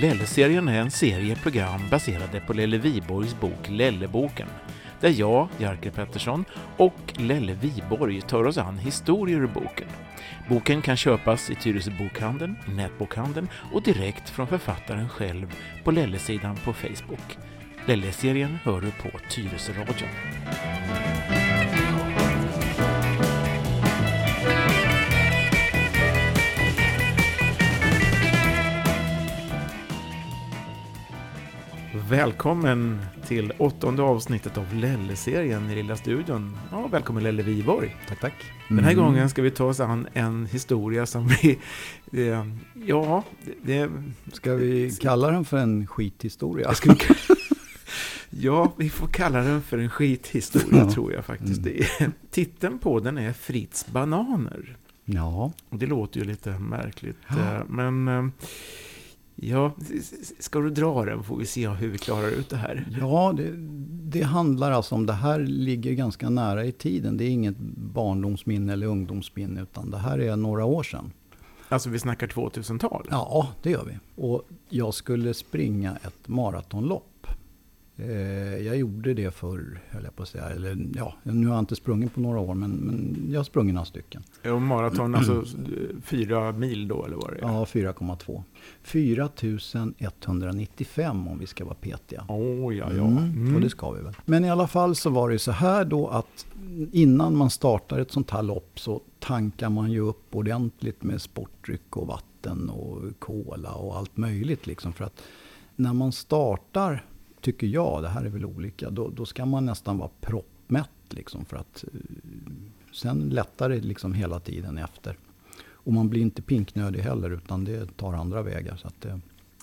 Lelle-serien är en serie program baserade på Lelle Viborgs bok Lelleboken, där jag, Jerker Pettersson, och Lelle Viborg tar oss an historier ur boken. Boken kan köpas i Tyresö bokhandeln, i nätbokhandeln och direkt från författaren själv på Lelle-sidan på Facebook. Lelle-serien hör du på Tyresö-radion. Välkommen till åttonde avsnittet av Lelle-serien i Lilla studion. Ja, välkommen Lelle Viborg. Tack, tack. Den här mm. gången ska vi ta oss an en historia som vi... Eh, ja, det... Ska vi kalla den för en skithistoria? Ska vi, ja, vi får kalla den för en skithistoria ja. tror jag faktiskt. Mm. Det Titeln på den är Fritz Bananer. Ja. Det låter ju lite märkligt, ja. Eh, men... Eh, Ja, ska du dra den får vi se hur vi klarar ut det här. Ja, det, det, handlar alltså om, det här ligger ganska nära i tiden. Det är inget barndomsminne eller ungdomsminne, utan det här är några år sedan. Alltså vi snackar 2000-tal? Ja, det gör vi. Och jag skulle springa ett maratonlopp. Eh, jag gjorde det för, höll jag på att säga, eller ja, nu har jag inte sprungit på några år, men, men jag har sprungit några stycken. Och maraton, alltså fyra mil då, eller vad det är? Ja, 4,2. 4195 om vi ska vara petiga. Oh, ja, ja. Mm, mm. Och det ska vi väl. Men i alla fall så var det så här då att innan man startar ett sånt här lopp så tankar man ju upp ordentligt med sportdryck och vatten och cola och allt möjligt liksom. För att när man startar tycker jag, det här är väl olika, då, då ska man nästan vara proppmätt liksom för att eh, sen lättar det liksom hela tiden efter. Och man blir inte pinknödig heller utan det tar andra vägar. Så att det,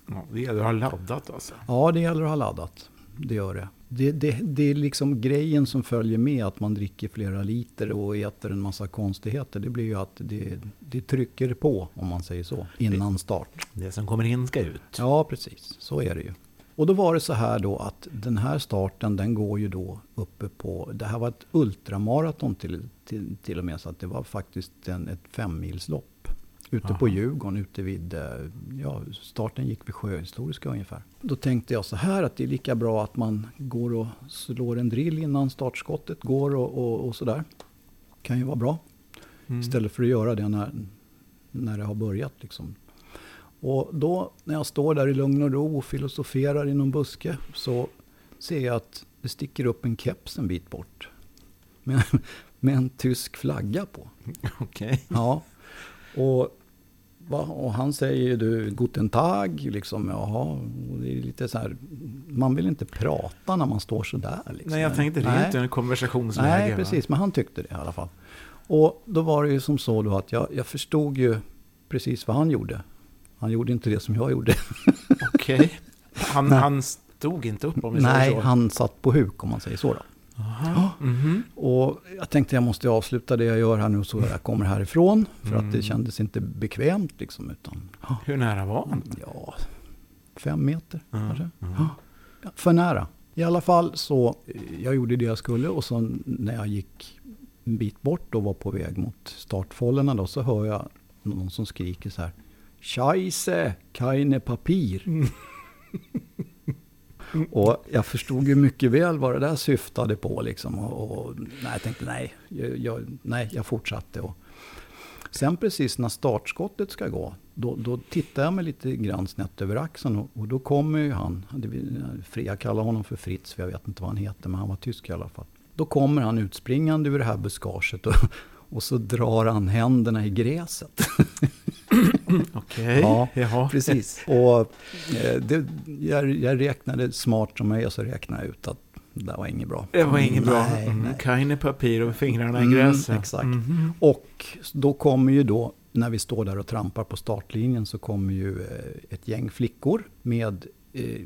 ja, det gäller att ha laddat alltså? Ja, det gäller att ha laddat. Det gör det. Det, det. det är liksom grejen som följer med att man dricker flera liter och äter en massa konstigheter. Det blir ju att det, det trycker på, om man säger så, innan start. Det som kommer in ska ut. Ja, precis. Så är det ju. Och då var det så här då att den här starten den går ju då uppe på, det här var ett ultramaraton till, till, till och med så att det var faktiskt en, ett femmilslopp. Ute Aha. på Djurgården, ute vid, eh, ja starten gick vid Sjöhistoriska ungefär. Då tänkte jag så här att det är lika bra att man går och slår en drill innan startskottet går och, och, och sådär. Kan ju vara bra. Mm. Istället för att göra det när, när det har börjat liksom. Och då när jag står där i lugn och ro och filosoferar i någon buske så ser jag att det sticker upp en keps en bit bort. Med, med en tysk flagga på. Okej. Okay. Ja. Och, och han säger du Guten Tag, liksom, jaha. Det är lite så här, man vill inte prata när man står så där. Liksom. Nej, jag tänkte det är inte en konversationsläge. Nej, precis, va? men han tyckte det i alla fall. Och då var det ju som så då att jag, jag förstod ju precis vad han gjorde. Han gjorde inte det som jag gjorde. Okej. Okay. Han, han stod inte upp om vi Nej, säger så? Nej, han satt på huk om man säger så. Då. Aha. Mm -hmm. Och jag tänkte jag måste avsluta det jag gör här nu så jag kommer härifrån. För mm. att det mm. kändes inte bekvämt liksom. Utan, Hur nära var han? Ja, fem meter mm. kanske. Ja, för nära. I alla fall så, jag gjorde det jag skulle och så när jag gick en bit bort och var på väg mot startfållorna då så hör jag någon som skriker så här. Scheisse, keine Papier. Mm. och jag förstod ju mycket väl vad det där syftade på. Liksom. Och, och nej, jag tänkte nej, jag, nej, jag fortsatte. Och sen precis när startskottet ska gå, då, då tittar jag mig lite grann snett över axeln. Och, och då kommer ju han, jag kallar honom för Fritz, för jag vet inte vad han heter, men han var tysk i alla fall. Då kommer han utspringande ur det här buskaget och, och så drar han händerna i gräset. Okej, okay. ja, precis. Och eh, det, jag, jag räknade smart som jag är, så räknade jag ut att det var inget bra. Det var inget bra. Nej, mm, Keine papir och fingrarna i mm, gräset. Mm, exakt. Mm. Och då kommer ju då, när vi står där och trampar på startlinjen, så kommer ju eh, ett gäng flickor med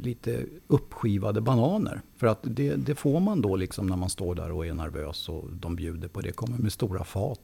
lite uppskivade bananer. För att det, det, får man då liksom när man står där och är nervös och de bjuder på det. Kommer med stora fat.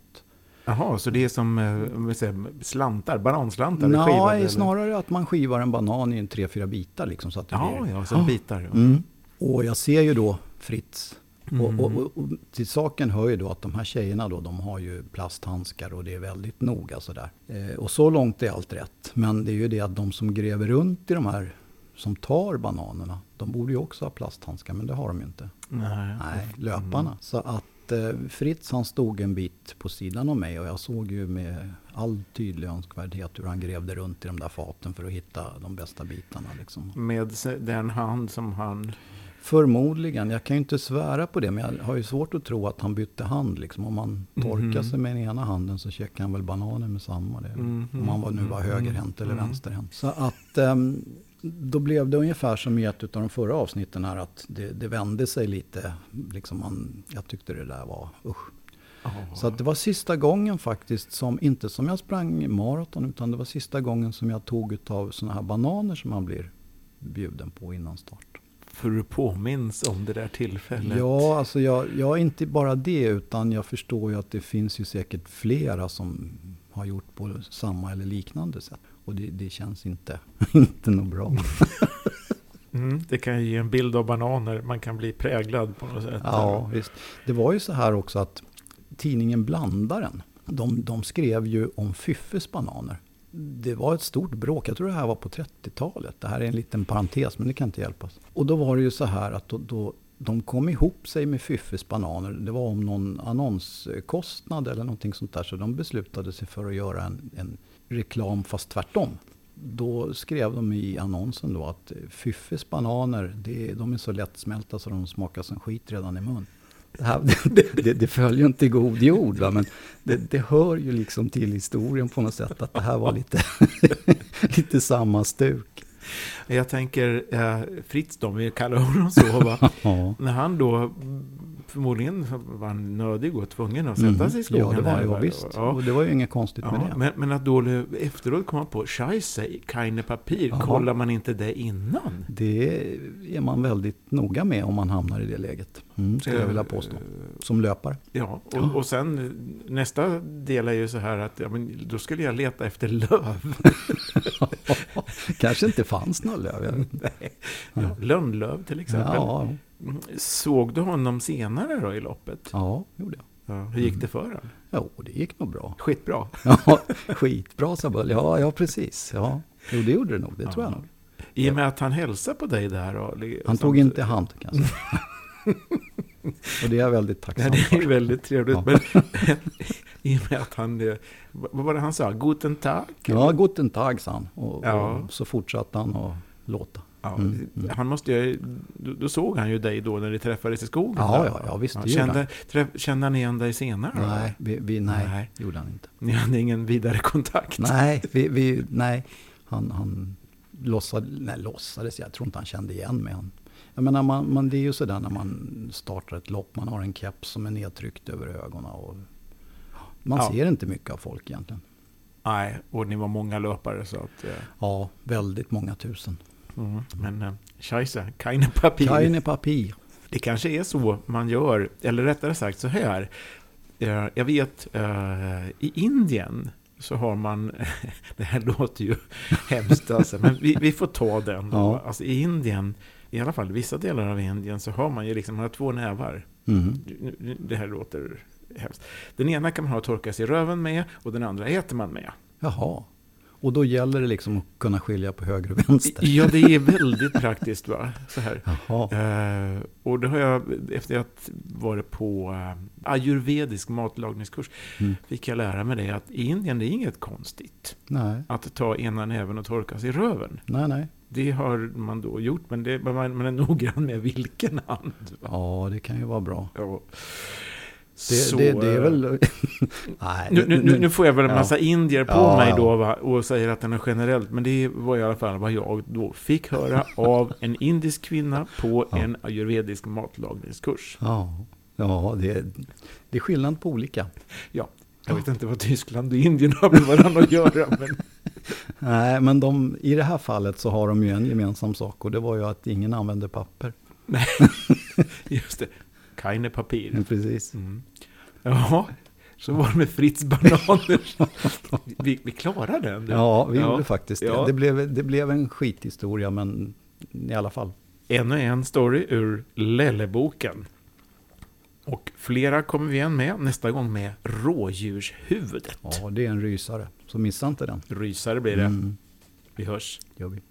Jaha, så det är som eh, säger, slantar, bananslantar? Nej, snarare att man skivar en banan i en tre, fyra bitar. Liksom, så att det ja, blir... ja, som bitar. Ja. Mm. Och jag ser ju då Fritz Mm. Och, och, och, och, till saken hör ju då att de här tjejerna då, de har ju plasthandskar och det är väldigt noga sådär. Eh, och så långt är allt rätt. Men det är ju det att de som gräver runt i de här, som tar bananerna, de borde ju också ha plasthandskar, men det har de ju inte. Nej, Nej löparna. Mm. Så att eh, Fritz han stod en bit på sidan av mig och jag såg ju med all tydlig önskvärdhet hur han grävde runt i de där faten för att hitta de bästa bitarna. Liksom. Med den hand som han Förmodligen. Jag kan ju inte svära på det. Men jag har ju svårt att tro att han bytte hand. Liksom. Om man torkar mm. sig med den ena handen så käkar han väl bananer med samma. Det. Mm. Om han nu var högerhänt eller mm. vänsterhänt. Så att um, då blev det ungefär som i ett av de förra avsnitten här. Att det, det vände sig lite. Liksom man, jag tyckte det där var usch. Oh. Så det var sista gången faktiskt, som, inte som jag sprang maraton, utan det var sista gången som jag tog av sådana här bananer som man blir bjuden på innan start. För du påminns om det där tillfället? Ja, alltså jag, jag inte bara det, utan jag förstår ju att det finns ju säkert flera som har gjort på samma eller liknande sätt. Och det, det känns inte, inte något bra. Mm, det kan ge en bild av bananer, man kan bli präglad på något sätt. Ja, visst. Det var ju så här också att tidningen Blandaren, de, de skrev ju om Fyffes bananer det var ett stort bråk. Jag tror det här var på 30-talet. Det här är en liten parentes, men det kan inte hjälpas. Och då var det ju så här att då, då de kom ihop sig med Fyffes bananer. Det var om någon annonskostnad eller någonting sånt där. Så de beslutade sig för att göra en, en reklam fast tvärtom. Då skrev de i annonsen då att Fyffes bananer, det, de är så lättsmälta så de smakar som skit redan i mun det, det, det följer inte god jord, va? men det, det, hör ju liksom till historien på något sätt att det här var lite, lite samma stuk. Jag tänker eh, Fritz vi kallar honom så, va? när han då förmodligen var han nödig och tvungen att sätta mm. sig i skogen. Ja, det var ju visst. Ja. Och det var ju inget konstigt ja, med det. Men, men, att då efteråt komma på, scheisse, keine papir, ja. kollar man inte det innan? Det är man väldigt noga med om man hamnar i det läget. Mm, skulle jag vilja påstå. Som löpare. Ja, och, och sen nästa del är ju så här att ja, men då skulle jag leta efter löv. Kanske inte fanns några löv. Nej. Ja, lönnlöv till exempel. Ja. Såg du honom senare då i loppet? Ja, gjorde jag. Ja, hur gick det för honom? Jo, det gick nog bra. Skitbra? Ja, skitbra sa Bull. Ja, ja, precis. Ja. Jo, det gjorde det nog. Det ja. tror jag nog. I och med att han hälsade på dig där? Och, han tog inte hand kanske. och det är jag väldigt tacksam för. Det är väldigt trevligt. Men, I och med att han, eh, vad var det han sa? Guten Tag? Ja, Guten Tag sa han. Och, ja. och så fortsatte han att låta. Ja, mm, mm. Han måste ju, då såg han ju dig då när ni träffades i skogen. Ja, ja, ja visst. Ja, kände, träff, kände han igen dig senare? Nej, vi, vi, nej, nej, gjorde han inte. Ni hade ingen vidare kontakt? Nej, vi, vi, nej. Han, han låtsades, nej, låtsades, jag tror inte han kände igen mig. Han, jag menar, man, man, det är ju sådär när man startar ett lopp, man har en keps som är nedtryckt över ögonen. Och man ja. ser inte mycket av folk egentligen. Nej, och ni var många löpare så att... Eh. Ja, väldigt många tusen. Mm. Men äh, scheisse, keine Papier. Keine Papier. Det kanske är så man gör, eller rättare sagt så här. Äh, jag vet, äh, i Indien så har man, det här låter ju hemskt alltså, men vi, vi får ta den. Ja. Alltså i Indien, i alla fall vissa delar av Indien, så har man ju liksom, man har två nävar. Mm. Det här låter hemskt. Den ena kan man ha torka sig i röven med och den andra äter man med. Jaha. Och då gäller det liksom att kunna skilja på höger och vänster. Ja, det är väldigt praktiskt. va? Så här. Uh, och det har jag, efter att varit på uh, ayurvedisk matlagningskurs, mm. fick jag lära mig det att i Indien det är inget konstigt. Nej. Att ta ena näven och torka sig i röven. Nej, nej. Det har man då gjort, men det, man, man är noggrann med vilken hand. Va? Ja, det kan ju vara bra. Ja. Det, så, det, det, är väl... Nej, nu, nu, nu, får jag väl en massa ja. indier på ja, mig då va, och säger att den är generellt. Men det var i alla fall vad jag då fick höra av en indisk kvinna på en ayurvedisk matlagningskurs. Ja, ja det, det är skillnad på olika. Ja, jag vet inte vad Tyskland och Indien har med varandra att göra. Men... Nej, men de, i det här fallet så har de ju en gemensam sak och det var ju att ingen använder papper. Nej, just det. Keine Papier. Ja, precis. Mm. Ja, så var det med Fritz Bananer. vi, vi klarade den. Ja, vi ja. gjorde faktiskt det. Ja. Det, blev, det blev en skithistoria, men i alla fall. Ännu en story ur Lelleboken. Flera kommer vi igen med, nästa gång med rådjurshuvudet. Ja, det är en rysare. Så missa inte den. Rysare blir det. Mm, Vi hörs. gör vi.